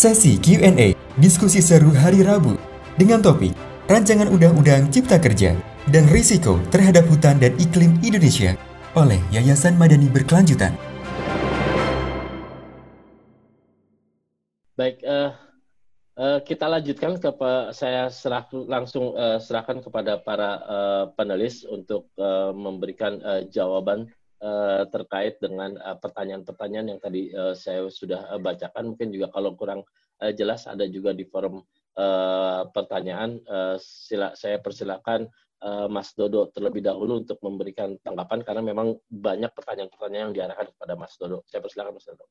Sesi Q&A, diskusi seru hari Rabu dengan topik Rancangan Undang-Undang Cipta Kerja dan Risiko Terhadap Hutan dan Iklim Indonesia oleh Yayasan Madani Berkelanjutan. Baik, uh, uh, kita lanjutkan ke saya serah, langsung uh, serahkan kepada para uh, panelis untuk uh, memberikan uh, jawaban uh, terkait dengan pertanyaan-pertanyaan uh, yang tadi uh, saya sudah bacakan. Mungkin juga kalau kurang jelas ada juga di forum pertanyaan. Sila, saya persilakan Mas Dodo terlebih dahulu untuk memberikan tanggapan karena memang banyak pertanyaan-pertanyaan yang diarahkan kepada Mas Dodo. Saya persilakan Mas Dodo.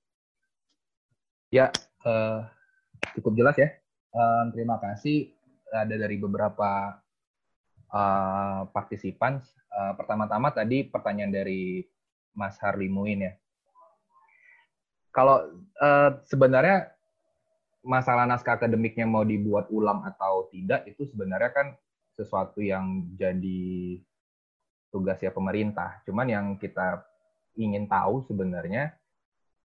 Ya, cukup jelas ya. Terima kasih. Ada dari beberapa partisipan. Pertama-tama tadi pertanyaan dari Mas Harli Muin ya. Kalau uh, sebenarnya masalah naskah akademiknya mau dibuat ulang atau tidak itu sebenarnya kan sesuatu yang jadi tugas ya pemerintah. Cuman yang kita ingin tahu sebenarnya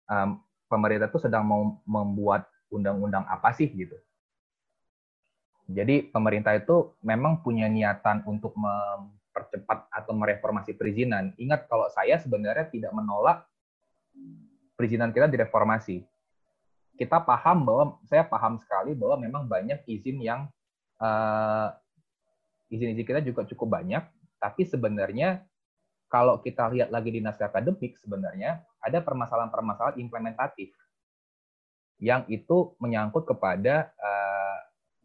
um, pemerintah itu sedang mau membuat undang-undang apa sih gitu. Jadi pemerintah itu memang punya niatan untuk mempercepat atau mereformasi perizinan. Ingat kalau saya sebenarnya tidak menolak perizinan kita direformasi. Kita paham bahwa saya paham sekali bahwa memang banyak izin yang uh, izin-izin kita juga cukup banyak, tapi sebenarnya kalau kita lihat lagi di naskah akademik sebenarnya ada permasalahan-permasalahan implementatif yang itu menyangkut kepada uh,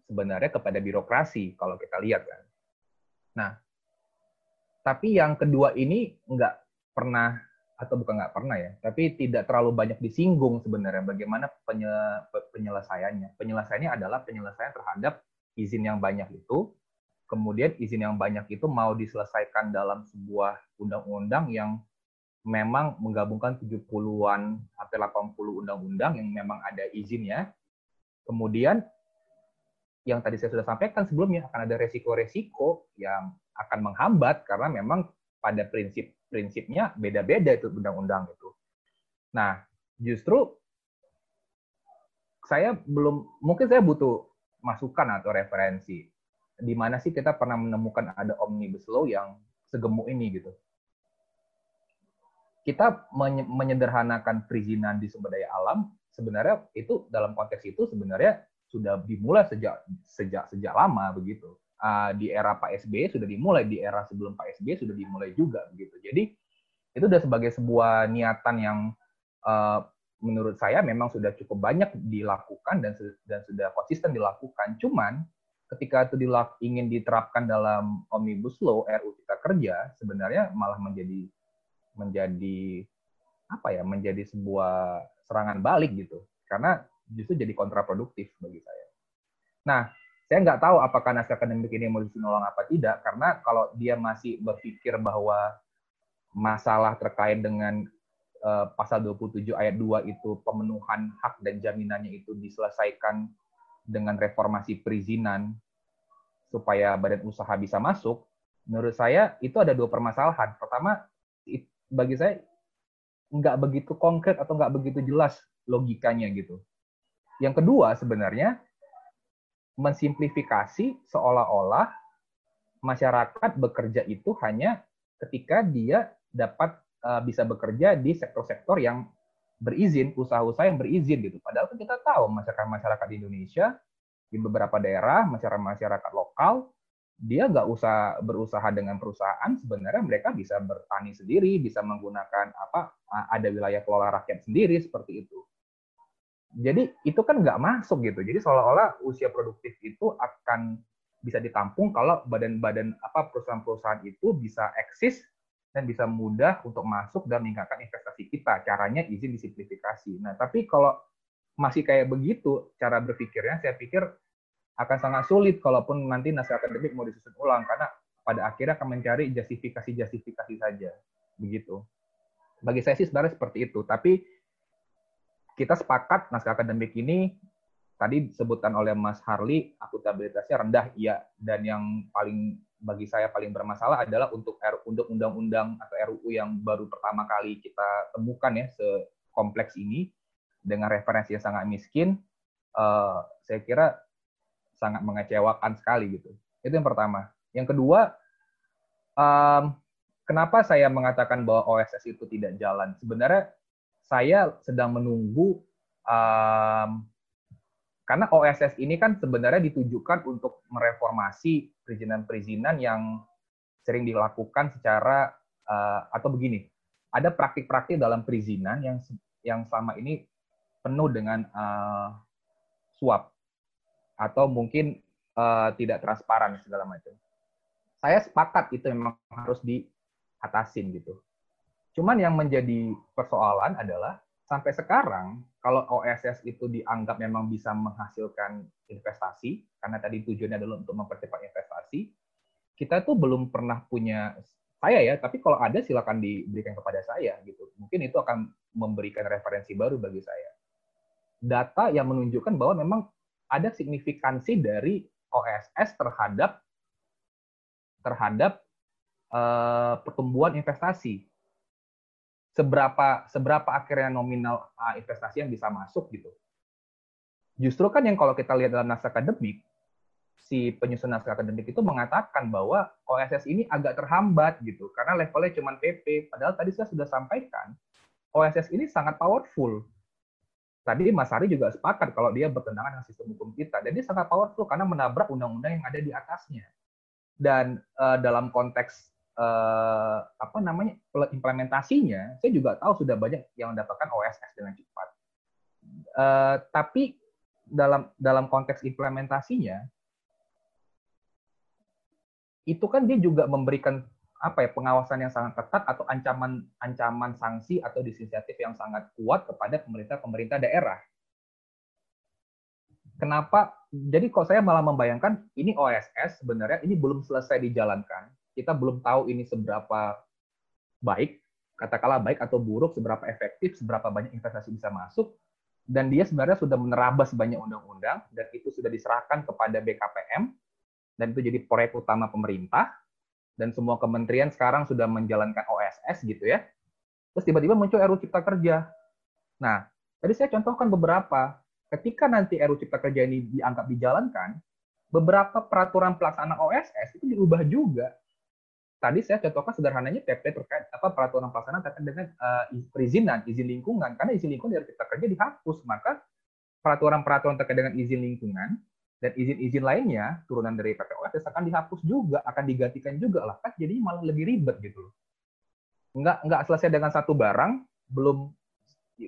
sebenarnya kepada birokrasi kalau kita lihat kan. Nah, tapi yang kedua ini nggak pernah atau bukan nggak pernah ya, tapi tidak terlalu banyak disinggung sebenarnya bagaimana penye, penyelesaiannya. Penyelesaiannya adalah penyelesaian terhadap izin yang banyak itu, kemudian izin yang banyak itu mau diselesaikan dalam sebuah undang-undang yang memang menggabungkan 70-an sampai 80 undang-undang yang memang ada izinnya. Kemudian yang tadi saya sudah sampaikan sebelumnya akan ada resiko-resiko yang akan menghambat karena memang pada prinsip-prinsipnya beda-beda itu undang-undang itu. Nah, justru saya belum mungkin saya butuh masukan atau referensi di mana sih kita pernah menemukan ada omnibus law yang segemuk ini gitu. Kita menyederhanakan perizinan di sumber daya alam sebenarnya itu dalam konteks itu sebenarnya sudah dimulai sejak sejak sejak lama begitu uh, di era Pak SBY sudah dimulai, di era sebelum Pak SBY sudah dimulai juga begitu. Jadi itu sudah sebagai sebuah niatan yang uh, menurut saya memang sudah cukup banyak dilakukan dan dan sudah konsisten dilakukan. Cuman ketika itu dilak, ingin diterapkan dalam omnibus law RU Cipta Kerja sebenarnya malah menjadi menjadi apa ya menjadi sebuah serangan balik gitu karena justru jadi kontraproduktif bagi saya. Nah, saya nggak tahu apakah naskah akademik ini mau ulang apa tidak, karena kalau dia masih berpikir bahwa masalah terkait dengan uh, pasal 27 ayat 2 itu pemenuhan hak dan jaminannya itu diselesaikan dengan reformasi perizinan supaya badan usaha bisa masuk, menurut saya itu ada dua permasalahan. Pertama, bagi saya nggak begitu konkret atau nggak begitu jelas logikanya gitu. Yang kedua sebenarnya mensimplifikasi seolah-olah masyarakat bekerja itu hanya ketika dia dapat uh, bisa bekerja di sektor-sektor yang berizin, usaha-usaha yang berizin gitu. Padahal kan kita tahu masyarakat-masyarakat di Indonesia di beberapa daerah, masyarakat-masyarakat lokal, dia nggak usah berusaha dengan perusahaan, sebenarnya mereka bisa bertani sendiri, bisa menggunakan apa ada wilayah kelola rakyat sendiri seperti itu jadi itu kan nggak masuk gitu. Jadi seolah-olah usia produktif itu akan bisa ditampung kalau badan-badan apa perusahaan-perusahaan itu bisa eksis dan bisa mudah untuk masuk dan meningkatkan investasi kita. Caranya izin disimplifikasi. Nah, tapi kalau masih kayak begitu cara berpikirnya, saya pikir akan sangat sulit kalaupun nanti naskah akademik mau disusun ulang karena pada akhirnya akan mencari justifikasi-justifikasi saja begitu. Bagi saya sih sebenarnya seperti itu. Tapi kita sepakat naskah akademik ini tadi disebutkan oleh Mas Harli akuntabilitasnya rendah iya dan yang paling bagi saya paling bermasalah adalah untuk untuk undang-undang atau RUU yang baru pertama kali kita temukan ya sekompleks ini dengan referensi yang sangat miskin uh, saya kira sangat mengecewakan sekali gitu. Itu yang pertama. Yang kedua, um, kenapa saya mengatakan bahwa OSS itu tidak jalan? Sebenarnya saya sedang menunggu um, karena OSS ini kan sebenarnya ditujukan untuk mereformasi perizinan-perizinan yang sering dilakukan secara uh, atau begini, ada praktik-praktik dalam perizinan yang yang selama ini penuh dengan uh, suap atau mungkin uh, tidak transparan segala macam. Saya sepakat itu memang harus diatasin gitu. Cuman yang menjadi persoalan adalah sampai sekarang kalau OSS itu dianggap memang bisa menghasilkan investasi karena tadi tujuannya adalah untuk mempercepat investasi, kita tuh belum pernah punya saya ya, tapi kalau ada silakan diberikan kepada saya gitu. Mungkin itu akan memberikan referensi baru bagi saya. Data yang menunjukkan bahwa memang ada signifikansi dari OSS terhadap terhadap uh, pertumbuhan investasi. Seberapa seberapa akhirnya nominal uh, investasi yang bisa masuk gitu. Justru kan yang kalau kita lihat dalam naskah akademik, si penyusun naskah akademik itu mengatakan bahwa OSS ini agak terhambat gitu karena levelnya cuma PP. Padahal tadi saya sudah sampaikan OSS ini sangat powerful. Tadi Mas Ari juga sepakat kalau dia bertentangan dengan sistem hukum kita. Dan dia sangat powerful karena menabrak undang-undang yang ada di atasnya. Dan uh, dalam konteks uh, apa namanya implementasinya, saya juga tahu sudah banyak yang mendapatkan OSS dengan cepat. Uh, tapi dalam dalam konteks implementasinya, itu kan dia juga memberikan apa ya pengawasan yang sangat ketat atau ancaman ancaman sanksi atau disinsentif yang sangat kuat kepada pemerintah-pemerintah daerah. Kenapa? Jadi kok saya malah membayangkan ini OSS sebenarnya ini belum selesai dijalankan. Kita belum tahu ini seberapa baik, katakanlah baik atau buruk, seberapa efektif, seberapa banyak investasi bisa masuk, dan dia sebenarnya sudah menerabas banyak undang-undang dan itu sudah diserahkan kepada BKPM dan itu jadi proyek utama pemerintah dan semua kementerian sekarang sudah menjalankan OSS gitu ya. Terus tiba-tiba muncul RUU Cipta Kerja. Nah, tadi saya contohkan beberapa. Ketika nanti RUU Cipta Kerja ini dianggap dijalankan, beberapa peraturan pelaksanaan OSS itu diubah juga. Tadi saya contohkan sederhananya PP terkait apa peraturan pelaksanaan terkait dengan uh, perizinan, izin lingkungan. Karena izin lingkungan dari Cipta Kerja dihapus, maka peraturan-peraturan terkait dengan izin lingkungan dan izin-izin lainnya turunan dari PPOS akan dihapus juga, akan digantikan juga lah kan jadi malah lebih ribet gitu loh. Nggak nggak selesai dengan satu barang, belum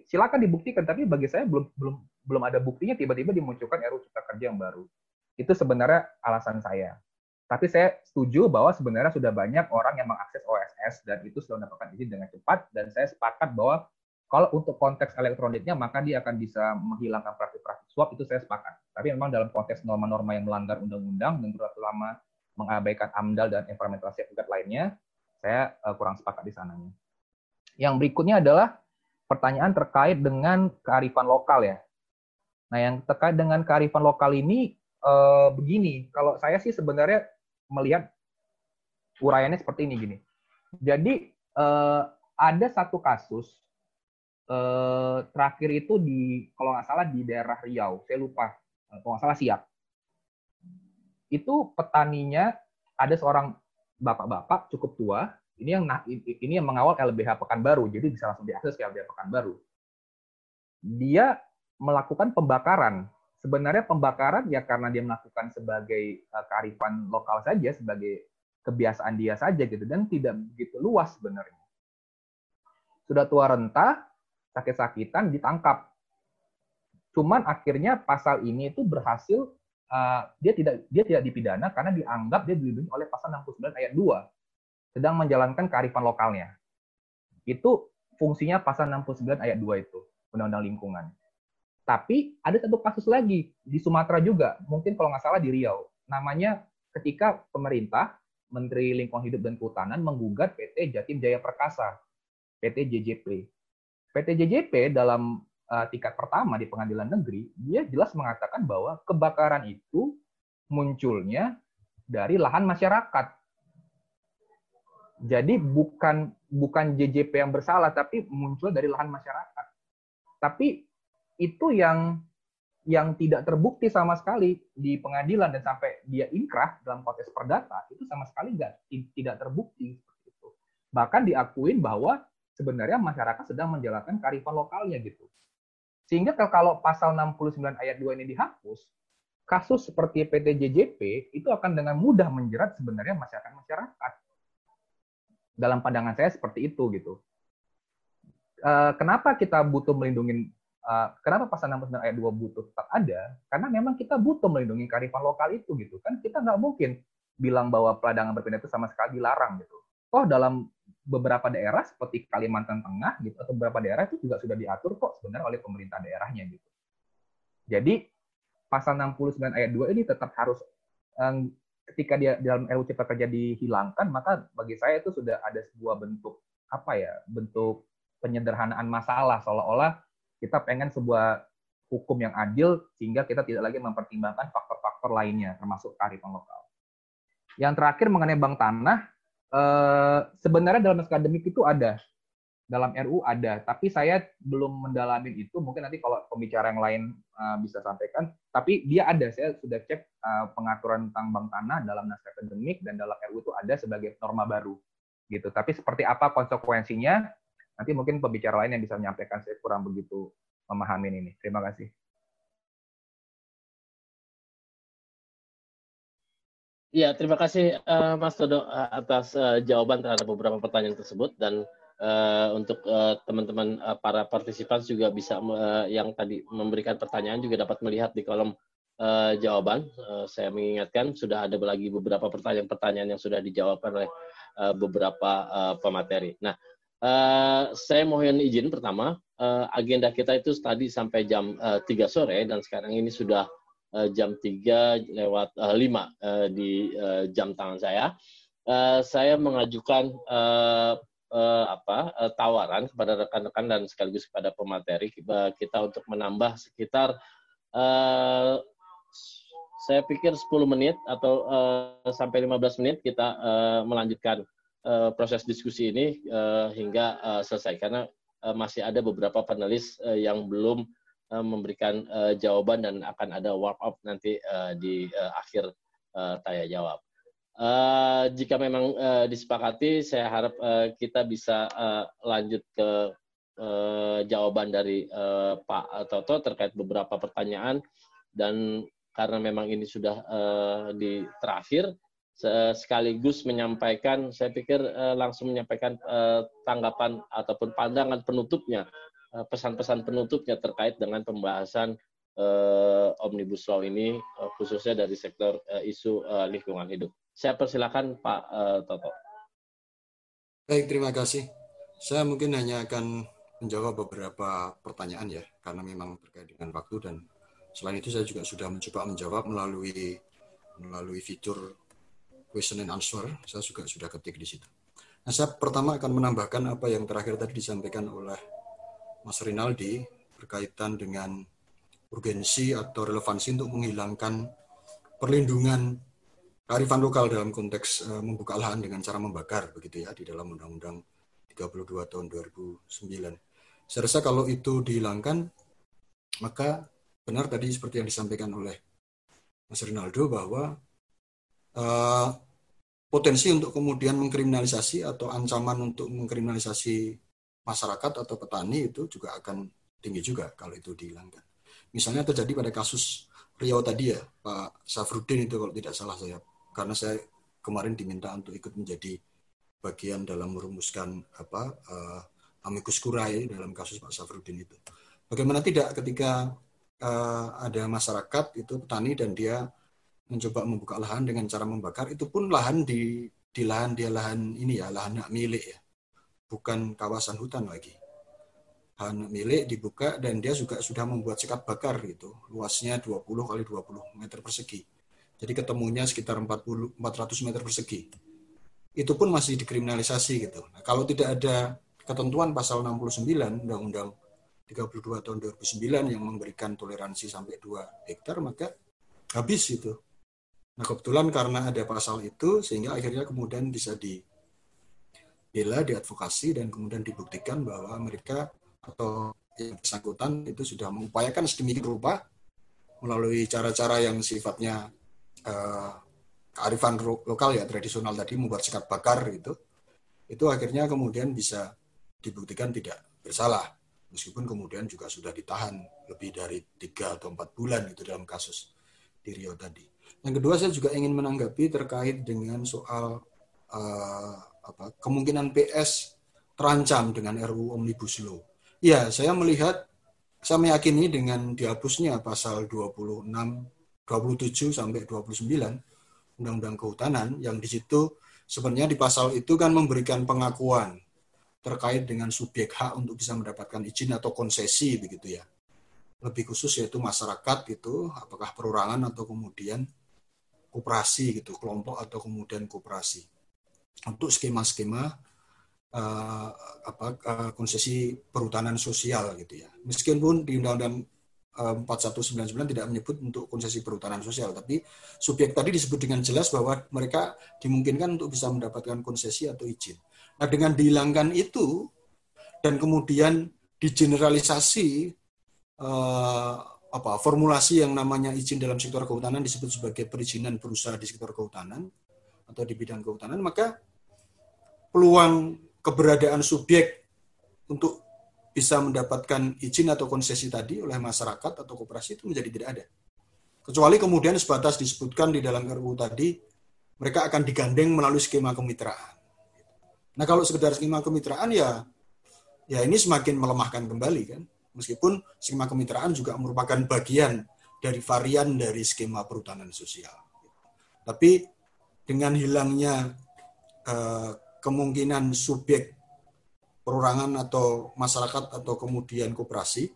silakan dibuktikan tapi bagi saya belum belum belum ada buktinya tiba-tiba dimunculkan RUU Cipta Kerja yang baru. Itu sebenarnya alasan saya. Tapi saya setuju bahwa sebenarnya sudah banyak orang yang mengakses OSS dan itu sudah mendapatkan izin dengan cepat dan saya sepakat bahwa kalau untuk konteks elektroniknya, maka dia akan bisa menghilangkan praktik-praktik suap, itu saya sepakat. Tapi memang dalam konteks norma-norma yang melanggar undang-undang dan berlaku lama mengabaikan AMDAL dan implementasi tingkat lainnya, saya uh, kurang sepakat di sananya. Yang berikutnya adalah pertanyaan terkait dengan kearifan lokal ya. Nah, yang terkait dengan kearifan lokal ini uh, begini, kalau saya sih sebenarnya melihat uraiannya seperti ini gini. Jadi uh, ada satu kasus eh, terakhir itu di kalau nggak salah di daerah Riau, saya lupa eh, kalau nggak salah siap. Itu petaninya ada seorang bapak-bapak cukup tua, ini yang ini yang mengawal LBH Pekanbaru, jadi bisa langsung diakses ke LBH Pekanbaru. Dia melakukan pembakaran. Sebenarnya pembakaran ya karena dia melakukan sebagai uh, kearifan lokal saja, sebagai kebiasaan dia saja gitu dan tidak begitu luas sebenarnya. Sudah tua renta, sakit-sakitan ditangkap. Cuman akhirnya pasal ini itu berhasil uh, dia tidak dia tidak dipidana karena dianggap dia dilindungi oleh pasal 69 ayat 2 sedang menjalankan kearifan lokalnya. Itu fungsinya pasal 69 ayat 2 itu, Undang-Undang Lingkungan. Tapi ada satu kasus lagi di Sumatera juga, mungkin kalau nggak salah di Riau. Namanya ketika pemerintah, Menteri Lingkungan Hidup dan Kehutanan menggugat PT Jatim Jaya Perkasa, PT JJP. PT JJP dalam uh, tingkat pertama di pengadilan negeri, dia jelas mengatakan bahwa kebakaran itu munculnya dari lahan masyarakat. Jadi bukan bukan JJP yang bersalah, tapi muncul dari lahan masyarakat. Tapi itu yang yang tidak terbukti sama sekali di pengadilan dan sampai dia inkrah dalam konteks perdata itu sama sekali nggak tidak terbukti. Bahkan diakuin bahwa sebenarnya masyarakat sedang menjalankan kearifan lokalnya gitu. Sehingga kalau pasal 69 ayat 2 ini dihapus, kasus seperti PT JJP itu akan dengan mudah menjerat sebenarnya masyarakat-masyarakat. Dalam pandangan saya seperti itu gitu. Eh, kenapa kita butuh melindungi Eh, kenapa pasal 69 ayat 2 butuh tetap ada? Karena memang kita butuh melindungi kearifan lokal itu gitu kan. Kita nggak mungkin bilang bahwa peladangan berpindah itu sama sekali dilarang gitu. Oh dalam beberapa daerah seperti Kalimantan Tengah gitu atau beberapa daerah itu juga sudah diatur kok sebenarnya oleh pemerintah daerahnya gitu. Jadi pasal 69 ayat 2 ini tetap harus um, ketika dia dalam RUU Cipta Kerja dihilangkan maka bagi saya itu sudah ada sebuah bentuk apa ya bentuk penyederhanaan masalah seolah-olah kita pengen sebuah hukum yang adil sehingga kita tidak lagi mempertimbangkan faktor-faktor lainnya termasuk kearifan lokal. Yang terakhir mengenai bank tanah, eh, sebenarnya dalam akademik itu ada, dalam RU ada, tapi saya belum mendalamin itu. Mungkin nanti kalau pembicara yang lain eh, bisa sampaikan. Tapi dia ada, saya sudah cek eh, pengaturan tentang bank tanah dalam naskah akademik dan dalam RU itu ada sebagai norma baru, gitu. Tapi seperti apa konsekuensinya Nanti mungkin pembicara lain yang bisa menyampaikan, saya kurang begitu memahami ini. Terima kasih. Ya, terima kasih uh, Mas Todo uh, atas uh, jawaban terhadap beberapa pertanyaan tersebut dan uh, untuk teman-teman uh, para partisipan juga bisa uh, yang tadi memberikan pertanyaan juga dapat melihat di kolom uh, jawaban. Uh, saya mengingatkan sudah ada lagi beberapa pertanyaan-pertanyaan yang sudah dijawab oleh uh, beberapa uh, pemateri. Nah, Uh, saya mohon izin pertama, uh, agenda kita itu tadi sampai jam uh, 3 sore dan sekarang ini sudah uh, jam 3 lewat uh, 5 uh, di uh, jam tangan saya. Uh, saya mengajukan uh, uh, apa uh, tawaran kepada rekan-rekan dan sekaligus kepada pemateri kita untuk menambah sekitar uh, saya pikir 10 menit atau uh, sampai 15 menit kita uh, melanjutkan uh, proses diskusi ini uh, hingga uh, selesai karena masih ada beberapa panelis yang belum memberikan jawaban dan akan ada warm up nanti di akhir uh, tanya jawab. Jika memang disepakati, saya harap kita bisa lanjut ke jawaban dari Pak Toto terkait beberapa pertanyaan dan karena memang ini sudah uh, di terakhir, sekaligus menyampaikan, saya pikir uh, langsung menyampaikan uh, tanggapan ataupun pandangan penutupnya, uh, pesan-pesan penutupnya terkait dengan pembahasan omnibus law ini, khususnya dari sektor isu lingkungan hidup. Saya persilakan Pak Toto. Baik, terima kasih. Saya mungkin hanya akan menjawab beberapa pertanyaan ya, karena memang terkait dengan waktu dan selain itu saya juga sudah mencoba menjawab melalui melalui fitur question and answer, saya juga sudah ketik di situ. Nah, saya pertama akan menambahkan apa yang terakhir tadi disampaikan oleh Mas Rinaldi berkaitan dengan urgensi atau relevansi untuk menghilangkan perlindungan kearifan lokal dalam konteks uh, membuka lahan dengan cara membakar begitu ya di dalam Undang-Undang 32 tahun 2009. Saya rasa kalau itu dihilangkan maka benar tadi seperti yang disampaikan oleh Mas Rinaldo bahwa uh, potensi untuk kemudian mengkriminalisasi atau ancaman untuk mengkriminalisasi masyarakat atau petani itu juga akan tinggi juga kalau itu dihilangkan. Misalnya terjadi pada kasus Riau tadi ya, Pak Safrudin itu kalau tidak salah saya, karena saya kemarin diminta untuk ikut menjadi bagian dalam merumuskan apa uh, amicus curiae dalam kasus Pak Safrudin itu. Bagaimana tidak ketika uh, ada masyarakat itu petani dan dia mencoba membuka lahan dengan cara membakar itu pun lahan di di lahan dia lahan ini ya lahan hak milik ya. Bukan kawasan hutan lagi. Lahan milik dibuka dan dia juga sudah membuat sekat bakar gitu. Luasnya 20 kali 20 meter persegi. Jadi ketemunya sekitar 40 400 meter persegi. Itu pun masih dikriminalisasi gitu. Nah, kalau tidak ada ketentuan pasal 69 undang-undang 32 tahun 2009 yang memberikan toleransi sampai 2 hektar maka habis itu Nah kebetulan karena ada pasal itu sehingga akhirnya kemudian bisa dibela, diadvokasi dan kemudian dibuktikan bahwa mereka atau yang bersangkutan itu sudah mengupayakan sedemikian rupa melalui cara-cara yang sifatnya uh, kearifan lokal ya tradisional tadi membuat sekat bakar itu itu akhirnya kemudian bisa dibuktikan tidak bersalah meskipun kemudian juga sudah ditahan lebih dari tiga atau empat bulan itu dalam kasus di Rio tadi. Yang kedua saya juga ingin menanggapi terkait dengan soal uh, apa, kemungkinan PS terancam dengan RUU Omnibus Law. Ya, saya melihat, saya meyakini dengan dihapusnya pasal 26, 27 sampai 29 Undang-Undang Kehutanan yang di situ sebenarnya di pasal itu kan memberikan pengakuan terkait dengan subjek hak untuk bisa mendapatkan izin atau konsesi begitu ya. Lebih khusus yaitu masyarakat itu apakah perorangan atau kemudian koperasi gitu, kelompok atau kemudian koperasi. Untuk skema-skema uh, apa uh, konsesi perhutanan sosial gitu ya. Meskipun di Undang-Undang 4199 eh, tidak menyebut untuk konsesi perhutanan sosial, tapi subjek tadi disebut dengan jelas bahwa mereka dimungkinkan untuk bisa mendapatkan konsesi atau izin. Nah, dengan dihilangkan itu dan kemudian digeneralisasi apa formulasi yang namanya izin dalam sektor kehutanan disebut sebagai perizinan berusaha di sektor kehutanan atau di bidang kehutanan, maka peluang keberadaan subjek untuk bisa mendapatkan izin atau konsesi tadi oleh masyarakat atau koperasi itu menjadi tidak ada. Kecuali kemudian sebatas disebutkan di dalam RUU tadi, mereka akan digandeng melalui skema kemitraan. Nah kalau sekedar skema kemitraan ya ya ini semakin melemahkan kembali kan. Meskipun skema kemitraan juga merupakan bagian dari varian dari skema perhutanan sosial. Tapi dengan hilangnya eh, kemungkinan subjek perorangan atau masyarakat atau kemudian koperasi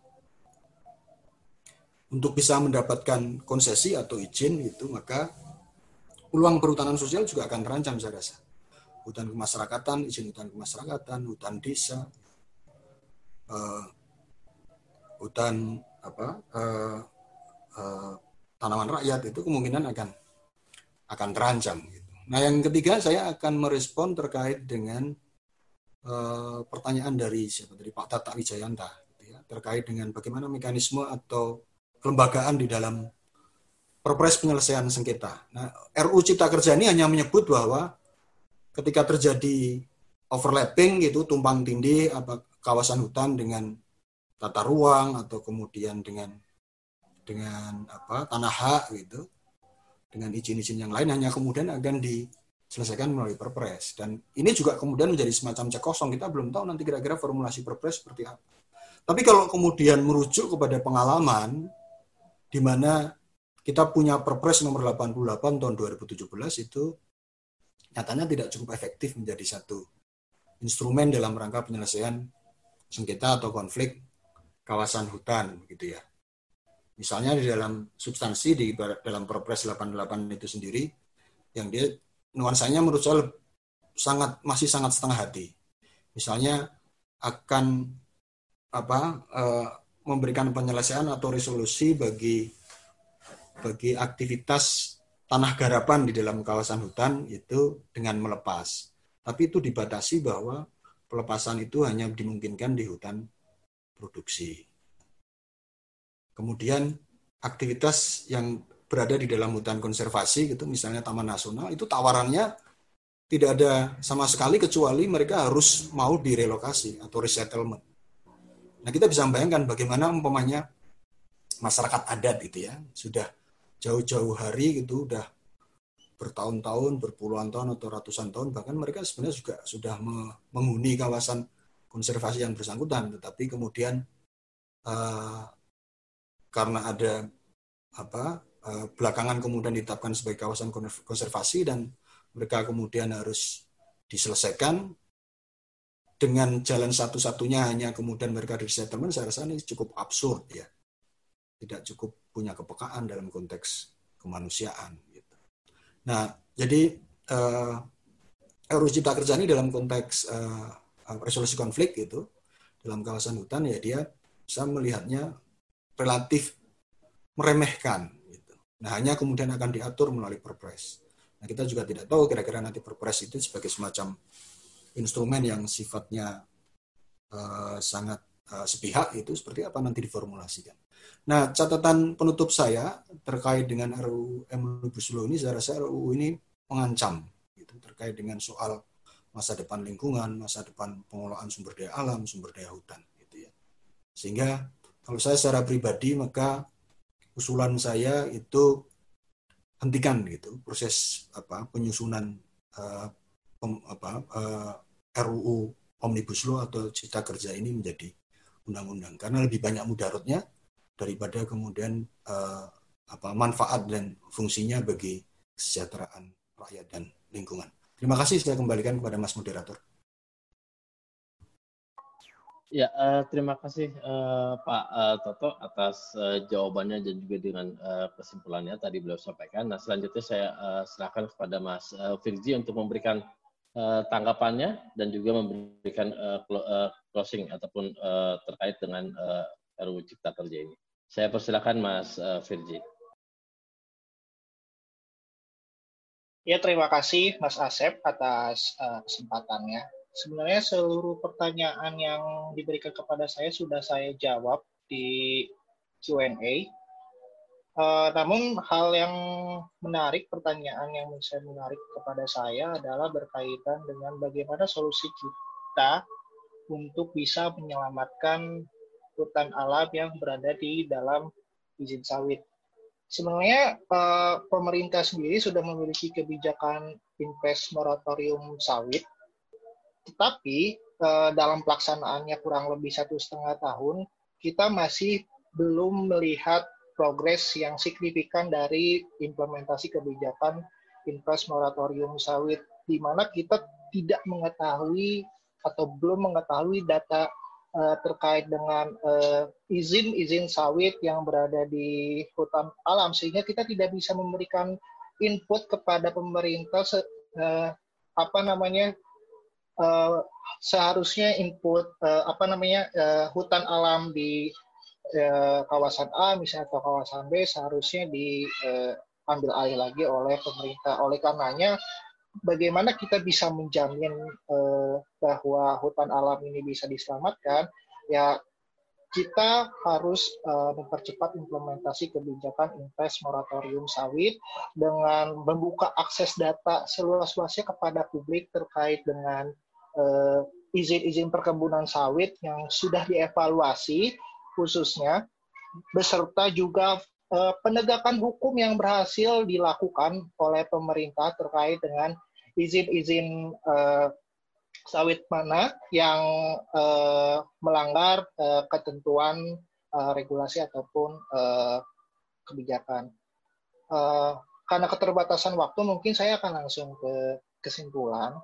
untuk bisa mendapatkan konsesi atau izin itu maka peluang perhutanan sosial juga akan terancam saya rasa hutan kemasyarakatan, izin hutan kemasyarakatan, hutan desa, uh, hutan apa uh, uh, tanaman rakyat itu kemungkinan akan akan terancam. Gitu. Nah yang ketiga saya akan merespon terkait dengan uh, pertanyaan dari siapa dari Pak Tata Wijayanta gitu ya, terkait dengan bagaimana mekanisme atau kelembagaan di dalam Perpres penyelesaian sengketa. Nah, RU Cipta Kerja ini hanya menyebut bahwa ketika terjadi overlapping gitu tumpang tindih apa kawasan hutan dengan tata ruang atau kemudian dengan dengan apa tanah hak gitu dengan izin-izin yang lain hanya kemudian akan diselesaikan melalui perpres. Dan ini juga kemudian menjadi semacam cek kosong. Kita belum tahu nanti kira-kira formulasi perpres seperti apa. Tapi kalau kemudian merujuk kepada pengalaman di mana kita punya perpres nomor 88 tahun 2017 itu nyatanya tidak cukup efektif menjadi satu instrumen dalam rangka penyelesaian sengketa atau konflik kawasan hutan gitu ya. Misalnya di dalam substansi di dalam Perpres 88 itu sendiri yang dia nuansanya menurut saya sangat masih sangat setengah hati. Misalnya akan apa e, memberikan penyelesaian atau resolusi bagi bagi aktivitas tanah garapan di dalam kawasan hutan itu dengan melepas. Tapi itu dibatasi bahwa pelepasan itu hanya dimungkinkan di hutan produksi. Kemudian aktivitas yang berada di dalam hutan konservasi gitu misalnya taman nasional itu tawarannya tidak ada sama sekali kecuali mereka harus mau direlokasi atau resettlement. Nah, kita bisa membayangkan bagaimana umpamanya masyarakat adat gitu ya, sudah jauh-jauh hari gitu udah bertahun-tahun, berpuluhan tahun atau ratusan tahun bahkan mereka sebenarnya juga sudah menghuni kawasan konservasi yang bersangkutan tetapi kemudian uh, karena ada apa uh, belakangan kemudian ditetapkan sebagai kawasan konservasi dan mereka kemudian harus diselesaikan dengan jalan satu-satunya hanya kemudian mereka di settlement saya rasa ini cukup absurd ya tidak cukup punya kepekaan dalam konteks kemanusiaan. Gitu. Nah, jadi uh, RUU Cipta Kerja ini dalam konteks uh, resolusi konflik itu dalam kawasan hutan ya dia bisa melihatnya relatif meremehkan. Gitu. Nah, hanya kemudian akan diatur melalui Perpres. Nah, kita juga tidak tahu kira-kira nanti Perpres itu sebagai semacam instrumen yang sifatnya uh, sangat uh, sepihak itu seperti apa nanti diformulasikan. Nah, catatan penutup saya terkait dengan RUU Omnibus Law ini, saya rasa RUU ini mengancam gitu, terkait dengan soal masa depan lingkungan, masa depan pengelolaan sumber daya alam, sumber daya hutan. Gitu ya. Sehingga kalau saya secara pribadi maka usulan saya itu hentikan gitu proses apa penyusunan uh, pem, apa uh, eh, RUU Omnibus Law atau Cipta Kerja ini menjadi undang-undang karena lebih banyak mudaratnya daripada kemudian uh, apa manfaat dan fungsinya bagi kesejahteraan rakyat dan lingkungan. Terima kasih saya kembalikan kepada Mas moderator. Ya, uh, terima kasih uh, Pak uh, Toto atas uh, jawabannya dan juga dengan uh, kesimpulannya tadi beliau sampaikan. Nah, selanjutnya saya uh, serahkan kepada Mas uh, Firji untuk memberikan uh, tanggapannya dan juga memberikan uh, closing ataupun uh, terkait dengan uh, RUU Cipta Kerja ini. Saya persilakan Mas uh, Firji. Ya, terima kasih Mas Asep atas uh, kesempatannya. Sebenarnya seluruh pertanyaan yang diberikan kepada saya sudah saya jawab di Q&A. Uh, namun hal yang menarik, pertanyaan yang saya menarik kepada saya adalah berkaitan dengan bagaimana solusi kita untuk bisa menyelamatkan hutan alam yang berada di dalam izin sawit. Sebenarnya uh, pemerintah sendiri sudah memiliki kebijakan invest moratorium sawit, tetapi uh, dalam pelaksanaannya kurang lebih satu setengah tahun, kita masih belum melihat progres yang signifikan dari implementasi kebijakan invest moratorium sawit, di mana kita tidak mengetahui atau belum mengetahui data uh, terkait dengan izin-izin uh, sawit yang berada di hutan alam sehingga kita tidak bisa memberikan input kepada pemerintah se, uh, apa namanya uh, seharusnya input uh, apa namanya uh, hutan alam di uh, kawasan A misalnya atau kawasan B seharusnya diambil uh, alih lagi oleh pemerintah. Oleh karenanya bagaimana kita bisa menjamin uh, bahwa hutan alam ini bisa diselamatkan, ya kita harus uh, mempercepat implementasi kebijakan invest moratorium sawit dengan membuka akses data seluas-luasnya kepada publik terkait dengan uh, izin-izin perkebunan sawit yang sudah dievaluasi khususnya beserta juga penegakan hukum yang berhasil dilakukan oleh pemerintah terkait dengan izin-izin uh, sawit mana yang uh, melanggar ketentuan regulasi ataupun kebijakan. Karena keterbatasan waktu, mungkin saya akan langsung ke kesimpulan.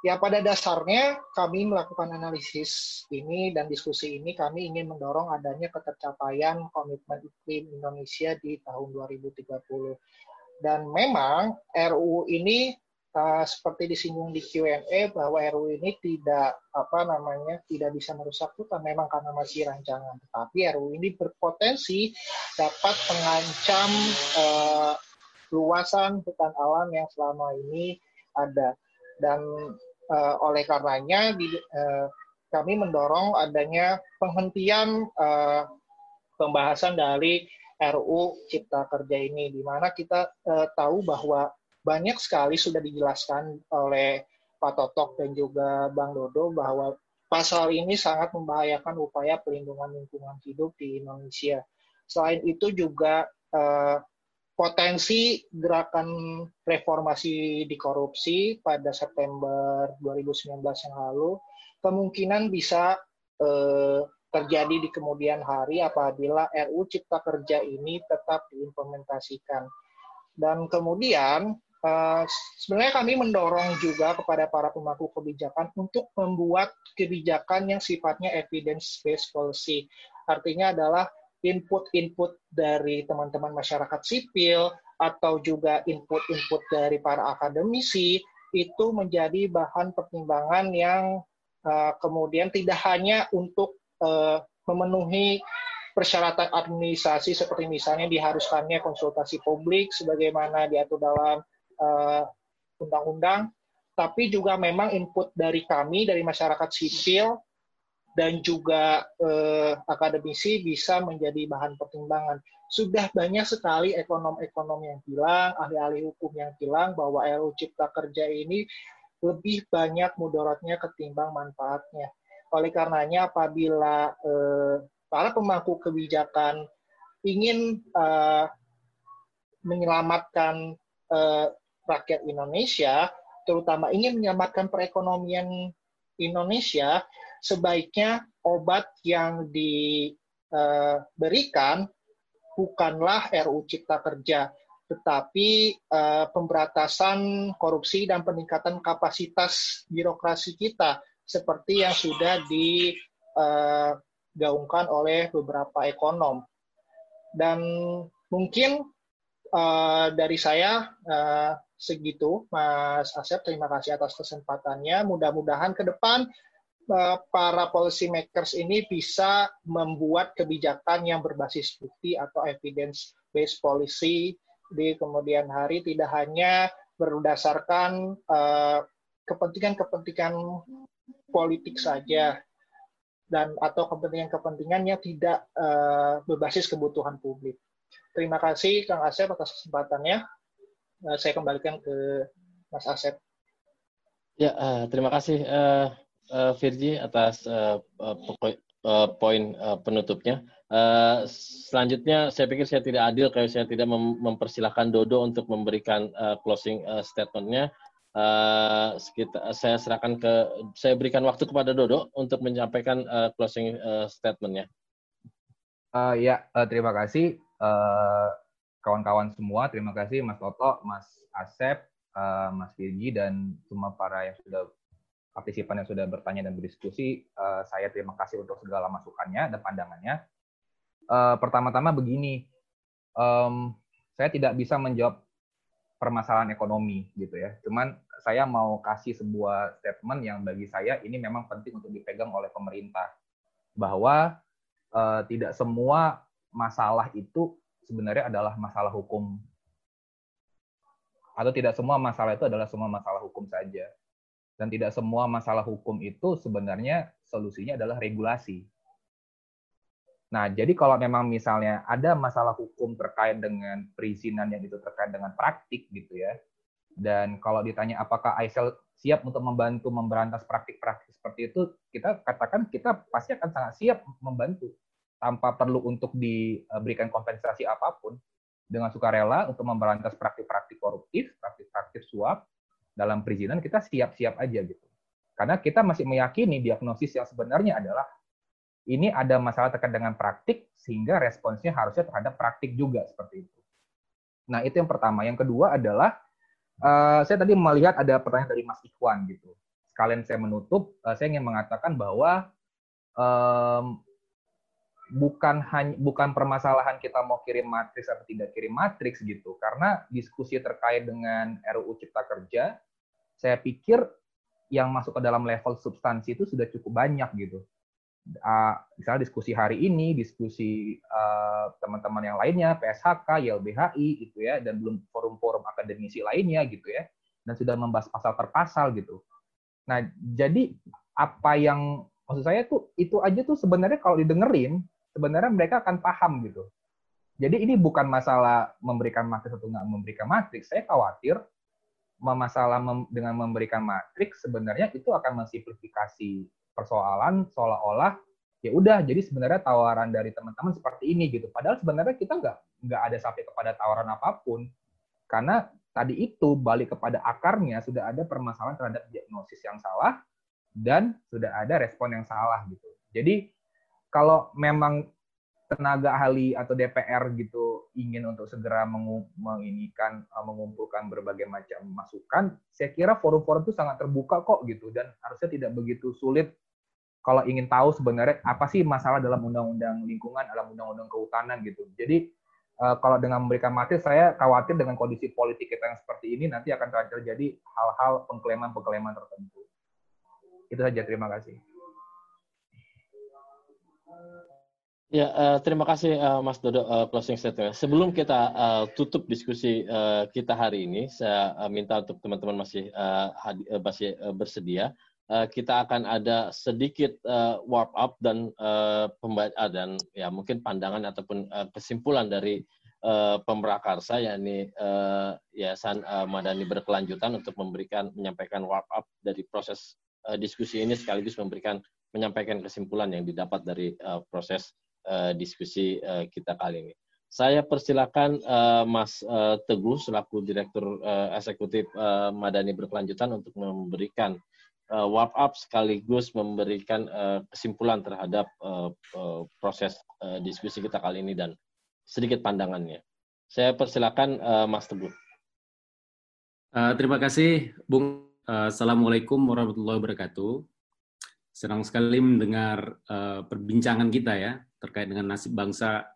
Ya pada dasarnya kami melakukan analisis ini dan diskusi ini kami ingin mendorong adanya ketercapaian komitmen iklim Indonesia di tahun 2030. Dan memang RUU ini uh, seperti disinggung di Q&A bahwa RUU ini tidak apa namanya tidak bisa merusak hutan memang karena masih rancangan tetapi RUU ini berpotensi dapat mengancam uh, luasan hutan alam yang selama ini ada dan uh, oleh karenanya di, uh, kami mendorong adanya penghentian uh, pembahasan dari RUU Cipta Kerja ini di mana kita uh, tahu bahwa banyak sekali sudah dijelaskan oleh Pak Totok dan juga Bang Dodo bahwa pasal ini sangat membahayakan upaya pelindungan lingkungan hidup di Indonesia. Selain itu juga eh, potensi gerakan reformasi di korupsi pada September 2019 yang lalu kemungkinan bisa eh, terjadi di kemudian hari apabila RU Cipta Kerja ini tetap diimplementasikan. Dan kemudian Uh, sebenarnya kami mendorong juga kepada para pemangku kebijakan untuk membuat kebijakan yang sifatnya evidence based policy. Artinya adalah input-input dari teman-teman masyarakat sipil atau juga input-input dari para akademisi itu menjadi bahan pertimbangan yang uh, kemudian tidak hanya untuk uh, memenuhi persyaratan administrasi seperti misalnya diharuskannya konsultasi publik sebagaimana diatur dalam eh, undang-undang, tapi juga memang input dari kami dari masyarakat sipil dan juga eh, akademisi bisa menjadi bahan pertimbangan. Sudah banyak sekali ekonom-ekonom yang bilang, ahli-ahli hukum yang bilang bahwa RUU Cipta Kerja ini lebih banyak mudaratnya ketimbang manfaatnya. Oleh karenanya apabila eh, para pemangku kebijakan ingin eh, menyelamatkan eh, rakyat Indonesia, terutama ingin menyelamatkan perekonomian Indonesia, sebaiknya obat yang diberikan bukanlah RU Cipta Kerja, tetapi uh, pemberantasan korupsi dan peningkatan kapasitas birokrasi kita seperti yang sudah digaungkan uh, oleh beberapa ekonom. Dan mungkin dari saya segitu, Mas Asep. Terima kasih atas kesempatannya. Mudah-mudahan ke depan Eh, para policy makers ini bisa membuat kebijakan yang berbasis bukti atau evidence based policy di kemudian hari tidak hanya berdasarkan uh, kepentingan-kepentingan politik saja dan atau kepentingan-kepentingan yang tidak uh, berbasis kebutuhan publik. Terima kasih Kang Asep atas kesempatannya. Saya kembalikan ke Mas Asep. Ya, terima kasih. Uh, Virgi atas uh, uh, poin uh, penutupnya. Uh, selanjutnya, saya pikir saya tidak adil kalau saya tidak mem mempersilahkan Dodo untuk memberikan uh, closing uh, statementnya. Uh, sekitar, saya serahkan ke, saya berikan waktu kepada Dodo untuk menyampaikan uh, closing uh, statementnya. Uh, ya, uh, terima kasih kawan-kawan uh, semua. Terima kasih Mas Toto, Mas Asep, uh, Mas Virgi, dan semua para yang sudah partisipan yang sudah bertanya dan berdiskusi. Uh, saya terima kasih untuk segala masukannya dan pandangannya. Uh, pertama-tama begini, um, saya tidak bisa menjawab permasalahan ekonomi gitu ya. Cuman saya mau kasih sebuah statement yang bagi saya ini memang penting untuk dipegang oleh pemerintah bahwa uh, tidak semua masalah itu sebenarnya adalah masalah hukum atau tidak semua masalah itu adalah semua masalah hukum saja dan tidak semua masalah hukum itu sebenarnya solusinya adalah regulasi. Nah, jadi kalau memang misalnya ada masalah hukum terkait dengan perizinan yang itu terkait dengan praktik gitu ya, dan kalau ditanya apakah ISL siap untuk membantu memberantas praktik-praktik seperti itu, kita katakan kita pasti akan sangat siap membantu tanpa perlu untuk diberikan kompensasi apa pun dengan sukarela untuk memberantas praktik-praktik koruptif, praktik-praktik suap, dalam perizinan kita siap-siap aja gitu. Karena kita masih meyakini diagnosis yang sebenarnya adalah ini ada masalah terkait dengan praktik sehingga responsnya harusnya terhadap praktik juga seperti itu. Nah, itu yang pertama. Yang kedua adalah uh, saya tadi melihat ada pertanyaan dari Mas Ikhwan gitu. Sekalian saya menutup, uh, saya ingin mengatakan bahwa um, bukan hanya bukan permasalahan kita mau kirim matriks atau tidak kirim matriks gitu karena diskusi terkait dengan RUU Cipta Kerja saya pikir yang masuk ke dalam level substansi itu sudah cukup banyak gitu. Uh, misalnya diskusi hari ini, diskusi uh, teman-teman yang lainnya, PSHK, YLBHI gitu ya, dan belum forum-forum akademisi lainnya gitu ya, dan sudah membahas pasal per pasal gitu. Nah, jadi apa yang maksud saya tuh itu aja tuh sebenarnya kalau didengerin, sebenarnya mereka akan paham gitu. Jadi ini bukan masalah memberikan matriks atau nggak memberikan matriks. Saya khawatir masalah mem dengan memberikan matriks sebenarnya itu akan mensimplifikasi persoalan seolah-olah ya udah jadi sebenarnya tawaran dari teman-teman seperti ini gitu. Padahal sebenarnya kita nggak nggak ada sampai kepada tawaran apa pun. Karena tadi itu balik kepada akarnya sudah ada permasalahan terhadap diagnosis yang salah dan sudah ada respon yang salah gitu. Jadi kalau memang tenaga ahli atau DPR gitu ingin untuk segera menginikan uh, mengumpulkan berbagai macam masukan, saya kira forum-forum itu sangat terbuka kok gitu dan harusnya tidak begitu sulit kalau ingin tahu sebenarnya apa sih masalah dalam undang-undang lingkungan, dalam undang-undang kehutanan gitu. Jadi uh, kalau dengan memberikan materi, saya khawatir dengan kondisi politik kita yang seperti ini nanti akan terjadi hal-hal pengklaiman-pengklaiman tertentu. Itu saja, terima kasih. Ya, uh, terima kasih uh, Mas Dodo uh, closing statement. Sebelum kita uh, tutup diskusi uh, kita hari ini, saya uh, minta untuk teman-teman masih uh, hadi, uh, masih uh, bersedia uh, kita akan ada sedikit uh, warp up dan uh, pembaca dan ya mungkin pandangan ataupun uh, kesimpulan dari uh, pemrakarsa yakni uh, Yayasan uh, Madani berkelanjutan untuk memberikan menyampaikan warp up dari proses uh, diskusi ini sekaligus memberikan menyampaikan kesimpulan yang didapat dari uh, proses uh, diskusi uh, kita kali ini. Saya persilakan uh, Mas uh, Teguh selaku Direktur uh, Eksekutif uh, Madani Berkelanjutan untuk memberikan uh, warp up sekaligus memberikan uh, kesimpulan terhadap uh, uh, proses uh, diskusi kita kali ini dan sedikit pandangannya. Saya persilakan uh, Mas Teguh. Uh, terima kasih, Bung. Uh, Assalamualaikum warahmatullahi wabarakatuh. Senang sekali mendengar uh, perbincangan kita ya terkait dengan nasib bangsa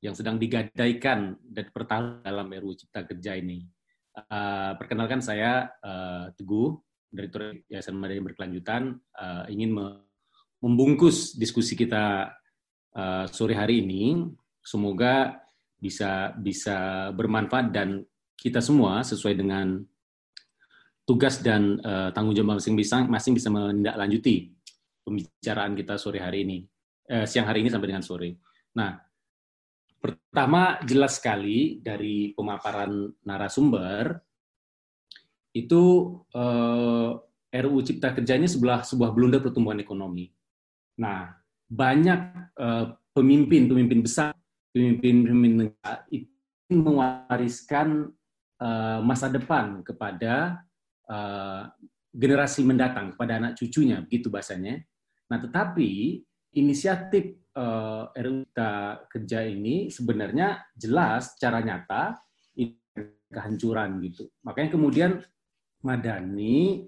yang sedang digadaikan dan pertahanan dalam RUU Cipta Kerja ini. Uh, perkenalkan saya uh, Teguh, Direktur Yayasan Madani Berkelanjutan, uh, ingin me membungkus diskusi kita uh, sore hari ini. Semoga bisa bisa bermanfaat dan kita semua sesuai dengan tugas dan uh, tanggung jawab masing-masing masing bisa menindaklanjuti pembicaraan kita sore hari ini, uh, siang hari ini sampai dengan sore. Nah, Pertama, jelas sekali dari pemaparan narasumber, itu eh, RUU Cipta Kerja ini sebelah sebuah blunder pertumbuhan ekonomi. Nah, banyak eh, pemimpin-pemimpin besar, pemimpin-pemimpin negara itu mewariskan eh, masa depan kepada eh, generasi mendatang, kepada anak cucunya, begitu bahasanya. Nah, tetapi inisiatif uh, eh, RUU Kerja ini sebenarnya jelas secara nyata kehancuran gitu. Makanya kemudian Madani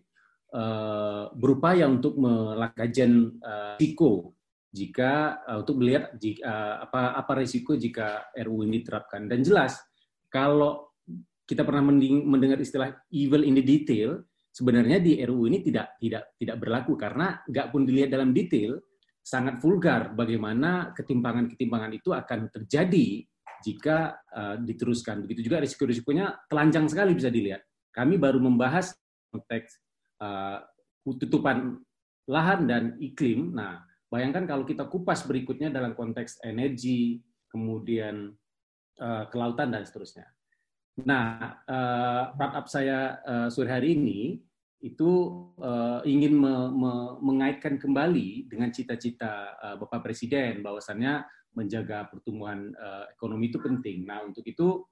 uh, berupaya untuk melakukan uh, risiko jika uh, untuk melihat jika, uh, apa apa risiko jika RUU ini diterapkan dan jelas kalau kita pernah mendengar istilah evil in the detail sebenarnya di RUU ini tidak tidak tidak berlaku karena nggak pun dilihat dalam detail sangat vulgar bagaimana ketimpangan-ketimpangan itu akan terjadi jika uh, diteruskan. Begitu juga risiko-risikonya telanjang sekali bisa dilihat. Kami baru membahas konteks uh, tutupan lahan dan iklim. Nah, bayangkan kalau kita kupas berikutnya dalam konteks energi, kemudian uh, kelautan dan seterusnya. Nah, uh, wrap up saya uh, sore hari ini itu uh, ingin me, me, mengaitkan kembali dengan cita-cita uh, Bapak Presiden bahwasannya menjaga pertumbuhan uh, ekonomi itu penting. Nah, untuk itu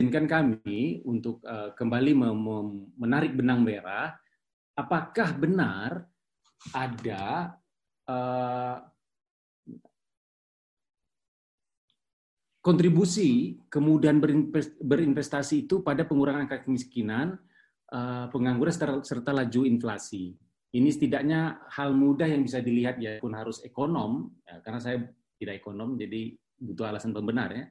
izinkan kami untuk uh, kembali me, me, menarik benang merah apakah benar ada uh, kontribusi kemudian berinvestasi itu pada pengurangan angka kemiskinan pengangguran serta, laju inflasi. Ini setidaknya hal mudah yang bisa dilihat ya pun harus ekonom, ya, karena saya tidak ekonom, jadi butuh alasan pembenar ya.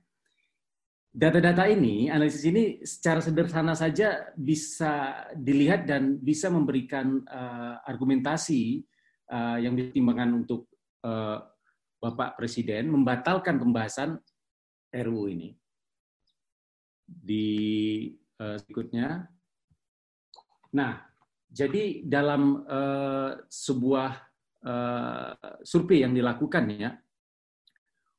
Data-data ini, analisis ini secara sederhana saja bisa dilihat dan bisa memberikan uh, argumentasi uh, yang dipertimbangkan untuk uh, Bapak Presiden membatalkan pembahasan RUU ini. Di uh, berikutnya, Nah, jadi dalam uh, sebuah uh, survei yang dilakukan ya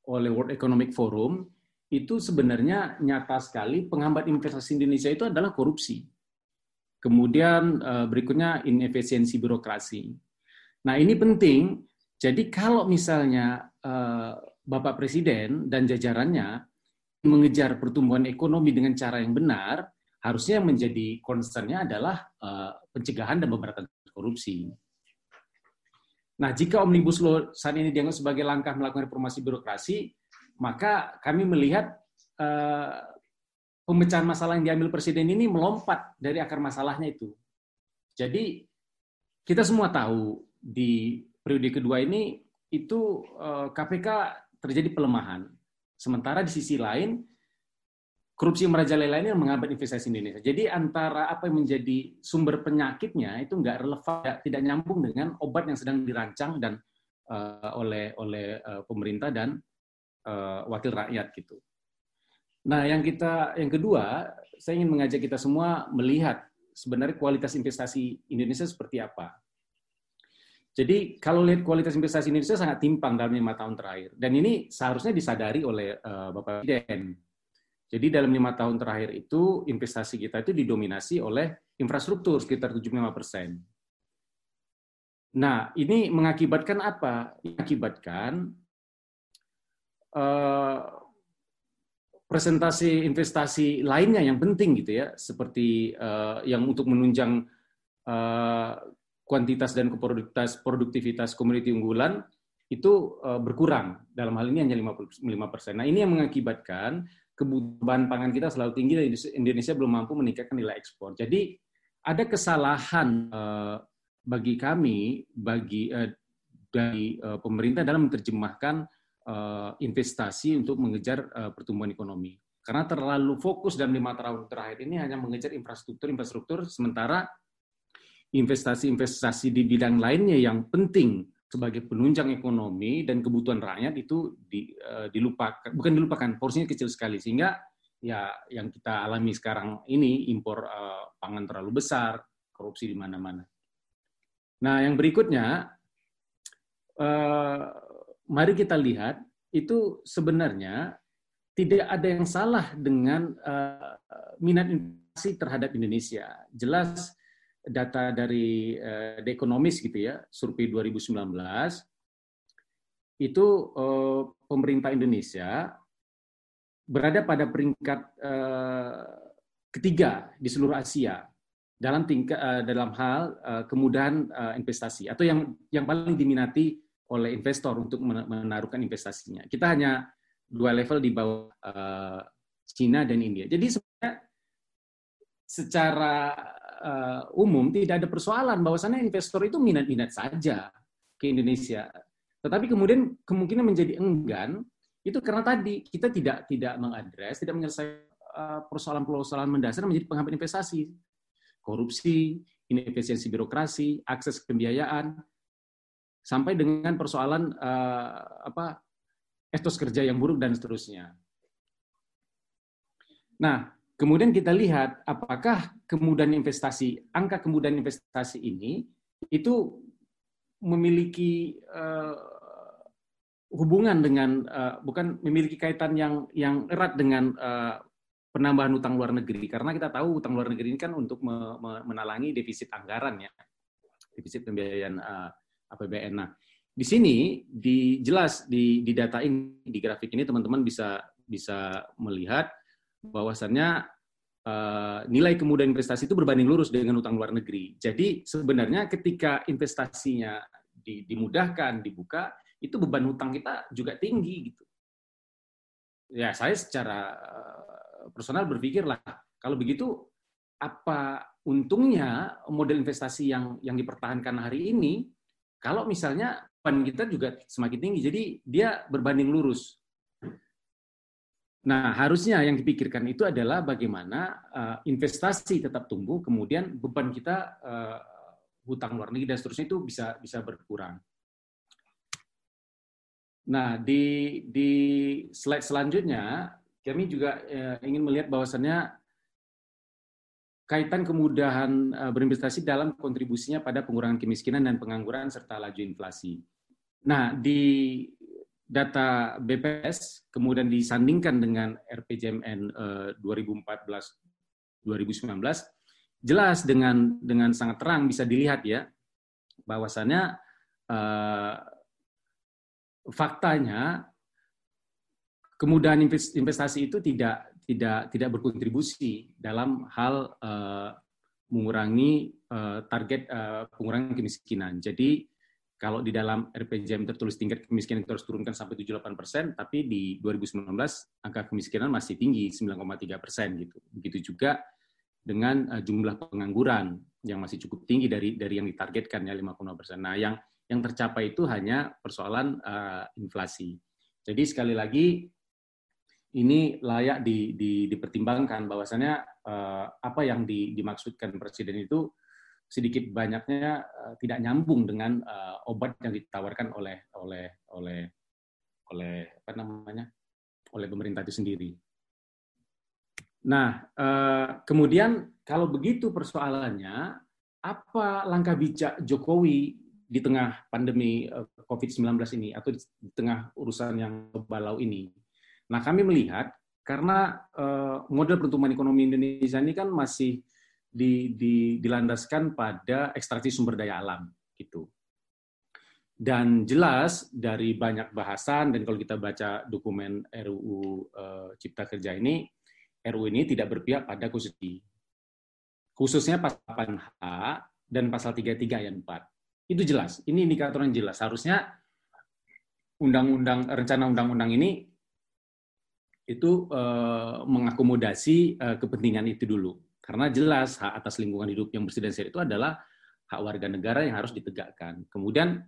oleh World Economic Forum itu sebenarnya nyata sekali penghambat investasi Indonesia itu adalah korupsi. Kemudian uh, berikutnya inefisiensi birokrasi. Nah ini penting. Jadi kalau misalnya uh, Bapak Presiden dan jajarannya mengejar pertumbuhan ekonomi dengan cara yang benar, harusnya yang menjadi concernnya adalah uh, pencegahan dan pemberantasan korupsi. Nah, jika Omnibus Law saat ini dianggap sebagai langkah melakukan reformasi birokrasi, maka kami melihat uh, pemecahan masalah yang diambil Presiden ini melompat dari akar masalahnya itu. Jadi, kita semua tahu di periode kedua ini itu uh, eh, KPK terjadi pelemahan. Sementara di sisi lain, korupsi merajalela ini menghambat investasi Indonesia. Jadi antara apa yang menjadi sumber penyakitnya itu nggak relevan, tidak nyambung dengan obat yang sedang dirancang dan uh, oleh oleh uh, pemerintah dan uh, wakil rakyat gitu. Nah, yang kita yang kedua, saya ingin mengajak kita semua melihat sebenarnya kualitas investasi Indonesia seperti apa. Jadi kalau lihat kualitas investasi Indonesia sangat timpang dalam lima tahun terakhir. Dan ini seharusnya disadari oleh uh, Bapak Presiden. Jadi dalam lima tahun terakhir itu investasi kita itu didominasi oleh infrastruktur sekitar 75 persen. Nah, ini mengakibatkan apa? Mengakibatkan uh, presentasi investasi lainnya yang penting gitu ya, seperti uh, yang untuk menunjang uh, kuantitas dan produktivitas produktivitas komoditi unggulan itu berkurang. Dalam hal ini hanya 55 persen. Nah ini yang mengakibatkan kebutuhan pangan kita selalu tinggi dan Indonesia belum mampu meningkatkan nilai ekspor. Jadi ada kesalahan uh, bagi kami, bagi uh, dari uh, pemerintah dalam menerjemahkan uh, investasi untuk mengejar uh, pertumbuhan ekonomi. Karena terlalu fokus dalam lima tahun terakhir ini hanya mengejar infrastruktur-infrastruktur, sementara investasi-investasi di bidang lainnya yang penting sebagai penunjang ekonomi dan kebutuhan rakyat itu di, uh, dilupakan bukan dilupakan porsinya kecil sekali sehingga ya yang kita alami sekarang ini impor uh, pangan terlalu besar korupsi di mana-mana. Nah yang berikutnya uh, mari kita lihat itu sebenarnya tidak ada yang salah dengan uh, minat investasi terhadap Indonesia. Jelas data dari uh, The Economist gitu ya, survei 2019 itu uh, pemerintah Indonesia berada pada peringkat uh, ketiga di seluruh Asia dalam tingkat uh, dalam hal uh, kemudahan uh, investasi atau yang yang paling diminati oleh investor untuk menaruhkan investasinya. Kita hanya dua level di bawah uh, Cina dan India. Jadi sebenarnya secara uh, umum tidak ada persoalan bahwasannya investor itu minat-minat saja ke Indonesia. Tetapi kemudian kemungkinan menjadi enggan itu karena tadi kita tidak tidak mengadres, tidak menyelesaikan uh, persoalan-persoalan mendasar menjadi penghambat investasi, korupsi, inefisiensi birokrasi, akses pembiayaan, sampai dengan persoalan uh, apa etos kerja yang buruk dan seterusnya. Nah, Kemudian kita lihat apakah kemudahan investasi, angka kemudahan investasi ini itu memiliki uh, hubungan dengan uh, bukan memiliki kaitan yang yang erat dengan uh, penambahan utang luar negeri karena kita tahu utang luar negeri ini kan untuk me, me, menalangi defisit anggaran ya defisit pembiayaan uh, APBN. Nah di sini di jelas di di data ini di grafik ini teman-teman bisa bisa melihat bahwasannya uh, nilai kemudahan investasi itu berbanding lurus dengan utang luar negeri. Jadi sebenarnya ketika investasinya di, dimudahkan, dibuka, itu beban hutang kita juga tinggi gitu. Ya saya secara uh, personal berpikirlah kalau begitu apa untungnya model investasi yang yang dipertahankan hari ini kalau misalnya beban kita juga semakin tinggi. Jadi dia berbanding lurus Nah, harusnya yang dipikirkan itu adalah bagaimana uh, investasi tetap tumbuh, kemudian beban kita uh, hutang luar negeri dan seterusnya itu bisa bisa berkurang. Nah, di di slide selanjutnya kami juga uh, ingin melihat bahwasannya kaitan kemudahan berinvestasi dalam kontribusinya pada pengurangan kemiskinan dan pengangguran serta laju inflasi. Nah, di data BPS kemudian disandingkan dengan RPJMN 2014 2019 jelas dengan dengan sangat terang bisa dilihat ya bahwasannya uh, faktanya kemudahan investasi itu tidak tidak tidak berkontribusi dalam hal uh, mengurangi uh, target uh, pengurangan kemiskinan. Jadi kalau di dalam RPJM tertulis tingkat kemiskinan terus turunkan sampai 78 persen, tapi di 2019 angka kemiskinan masih tinggi 9,3 persen gitu. Begitu juga dengan uh, jumlah pengangguran yang masih cukup tinggi dari dari yang ditargetkan ya 5,0 persen. Nah, yang yang tercapai itu hanya persoalan uh, inflasi. Jadi sekali lagi ini layak di, di, dipertimbangkan bahwasannya uh, apa yang di, dimaksudkan presiden itu sedikit banyaknya uh, tidak nyambung dengan uh, obat yang ditawarkan oleh oleh oleh oleh apa namanya oleh pemerintah itu sendiri. Nah, uh, kemudian kalau begitu persoalannya, apa langkah bijak Jokowi di tengah pandemi eh, COVID-19 ini atau di tengah urusan yang balau ini? Nah, kami melihat karena uh, model pertumbuhan ekonomi Indonesia ini kan masih di, di, dilandaskan pada ekstraksi sumber daya alam gitu. Dan jelas dari banyak bahasan dan kalau kita baca dokumen RUU eh, Cipta Kerja ini, RUU ini tidak berpihak pada khususnya khususnya pasal 8H dan pasal 33 ayat 4. Itu jelas. Ini indikator yang jelas. Harusnya undang-undang rencana undang-undang ini itu uh, mengakomodasi uh, kepentingan itu dulu. Karena jelas hak atas lingkungan hidup yang bersih dan sehat itu adalah hak warga negara yang harus ditegakkan. Kemudian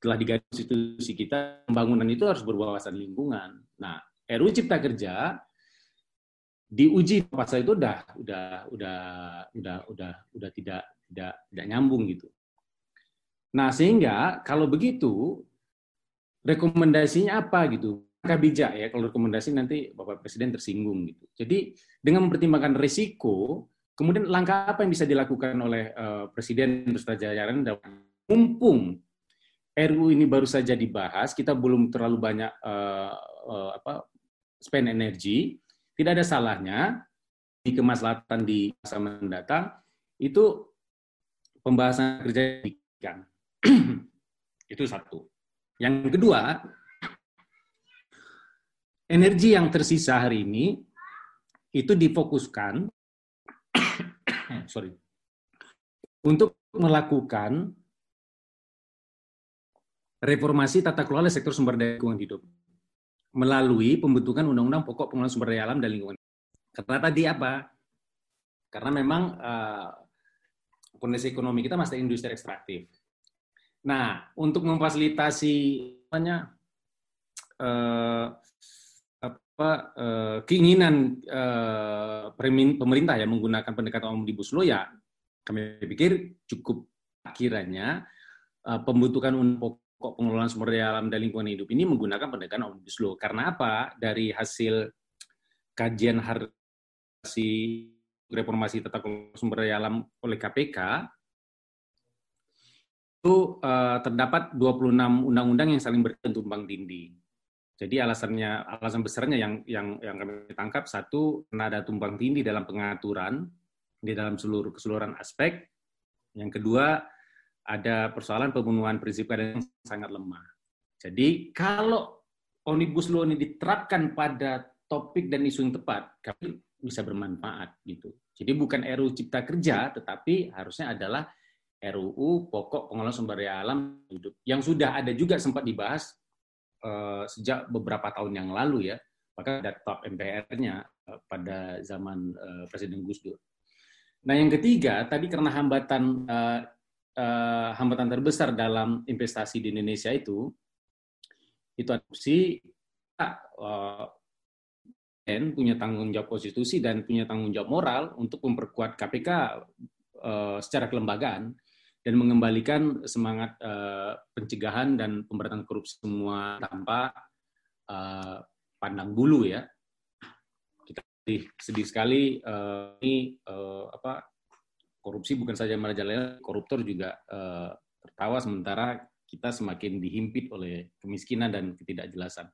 telah digaris konstitusi kita, pembangunan itu harus berwawasan lingkungan. Nah, RUU Cipta Kerja diuji pasal itu udah udah udah udah udah udah tidak tidak tidak nyambung gitu. Nah, sehingga kalau begitu rekomendasinya apa gitu? Langkah bijak ya kalau rekomendasi nanti Bapak Presiden tersinggung gitu. Jadi dengan mempertimbangkan risiko, kemudian langkah apa yang bisa dilakukan oleh uh, Presiden beserta jajaran mumpung RU ini baru saja dibahas, kita belum terlalu banyak uh, uh, apa spend energi, tidak ada salahnya di kemaslahatan di masa mendatang itu pembahasan kerja itu satu. Yang kedua, energi yang tersisa hari ini itu difokuskan sorry untuk melakukan reformasi tata kelola sektor sumber daya lingkungan hidup melalui pembentukan undang-undang pokok pengelolaan sumber daya alam dan lingkungan. Karena tadi apa? Karena memang uh, kondisi ekonomi kita masih industri ekstraktif. Nah, untuk memfasilitasi namanya uh, apa, uh, keinginan uh, pemerintah ya menggunakan pendekatan omnibus law ya kami pikir cukup kiranya uh, pembentukan pokok pengelolaan sumber daya alam dan lingkungan hidup ini menggunakan pendekatan omnibus law. Karena apa? Dari hasil kajian harsi reformasi tata kelola sumber daya alam oleh KPK itu uh, terdapat 26 undang-undang yang saling tumbang dinding. Jadi alasannya alasan besarnya yang yang yang kami tangkap satu karena ada tumpang tindih dalam pengaturan di dalam seluruh keseluruhan aspek. Yang kedua ada persoalan pemenuhan prinsip keadilan yang sangat lemah. Jadi kalau omnibus law ini diterapkan pada topik dan isu yang tepat, kami bisa bermanfaat gitu. Jadi bukan RUU Cipta Kerja, tetapi harusnya adalah RUU Pokok Pengelolaan Sumber Daya Alam Hidup yang sudah ada juga sempat dibahas uh, sejak beberapa tahun yang lalu ya, maka ada top MPR-nya eh, pada zaman uh, Presiden Gus Dur. Nah yang ketiga tadi karena hambatan hambatan terbesar dalam investasi di Indonesia itu itu adopsi uh, punya tanggung jawab konstitusi dan punya tanggung jawab moral untuk memperkuat KPK secara kelembagaan dan mengembalikan semangat uh, pencegahan dan pemberantasan korupsi semua tanpa uh, pandang bulu ya. Kita sedih, sedih sekali uh, ini uh, apa korupsi bukan saja merajalela, koruptor juga uh, tertawa sementara kita semakin dihimpit oleh kemiskinan dan ketidakjelasan.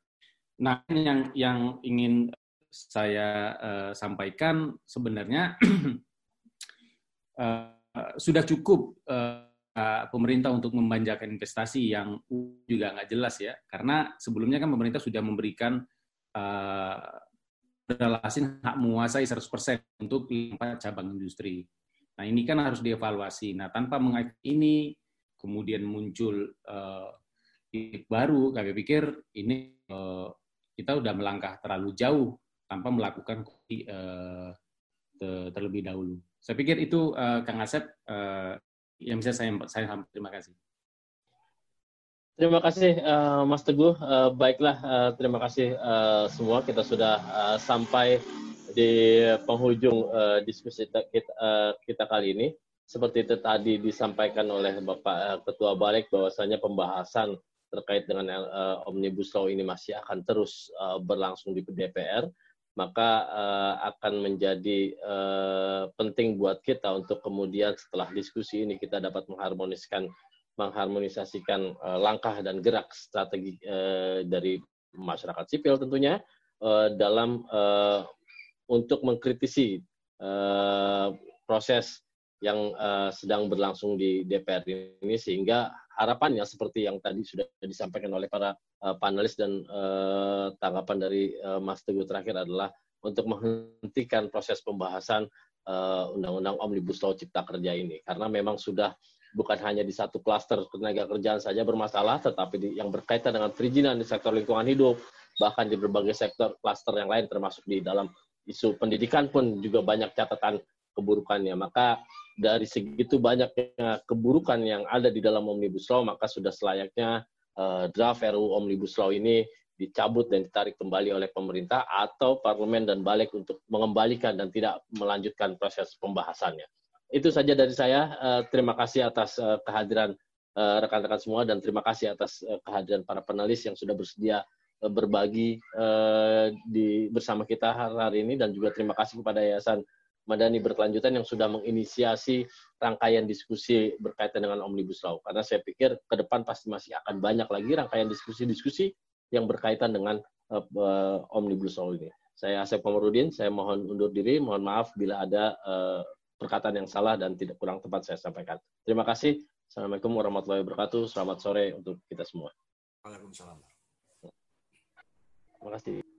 Nah, yang yang ingin saya uh, sampaikan sebenarnya uh, sudah cukup uh, pemerintah untuk membanjakan investasi yang juga nggak jelas ya, karena sebelumnya kan pemerintah sudah memberikan uh, hak menguasai 100% untuk empat cabang industri. Nah ini kan harus dievaluasi. Nah tanpa mengait ini, kemudian muncul uh, baru, kami pikir ini uh, kita sudah melangkah terlalu jauh tanpa melakukan uh, terlebih dahulu. Saya pikir itu uh, Kang Asep uh, yang bisa saya saya terima kasih. Terima kasih uh, Mas Teguh. Uh, baiklah, uh, terima kasih uh, semua. Kita sudah uh, sampai di penghujung uh, diskusi kita, uh, kita kali ini. Seperti itu tadi disampaikan oleh Bapak Ketua Balik bahwasanya pembahasan terkait dengan Omnibus Law ini masih akan terus berlangsung di DPR maka uh, akan menjadi uh, penting buat kita untuk kemudian setelah diskusi ini kita dapat mengharmoniskan mengharmonisasikan uh, langkah dan gerak strategi uh, dari masyarakat sipil tentunya uh, dalam uh, untuk mengkritisi uh, proses yang uh, sedang berlangsung di DPR ini sehingga harapannya seperti yang tadi sudah disampaikan oleh para uh, panelis dan uh, tanggapan dari uh, Mas Teguh terakhir adalah untuk menghentikan proses pembahasan undang-undang Omnibus Law Cipta Kerja ini. Karena memang sudah bukan hanya di satu klaster tenaga kerjaan saja bermasalah tetapi di, yang berkaitan dengan perizinan di sektor lingkungan hidup bahkan di berbagai sektor klaster yang lain termasuk di dalam isu pendidikan pun juga banyak catatan keburukannya. Maka dari segitu banyaknya keburukan yang ada di dalam Omnibus Law, maka sudah selayaknya uh, draft RUU Omnibus Law ini dicabut dan ditarik kembali oleh pemerintah atau parlemen dan balik untuk mengembalikan dan tidak melanjutkan proses pembahasannya. Itu saja dari saya. Uh, terima kasih atas uh, kehadiran rekan-rekan uh, semua dan terima kasih atas kehadiran para panelis yang sudah bersedia berbagi di bersama kita hari ini dan juga terima kasih kepada Yayasan Madani berkelanjutan yang sudah menginisiasi rangkaian diskusi berkaitan dengan Omnibus Law. Karena saya pikir ke depan pasti masih akan banyak lagi rangkaian diskusi-diskusi yang berkaitan dengan uh, Omnibus Law ini. Saya Asep Komarudin, saya mohon undur diri, mohon maaf bila ada uh, perkataan yang salah dan tidak kurang tepat saya sampaikan. Terima kasih. Assalamualaikum warahmatullahi wabarakatuh. Selamat sore untuk kita semua. Waalaikumsalam. Terima kasih.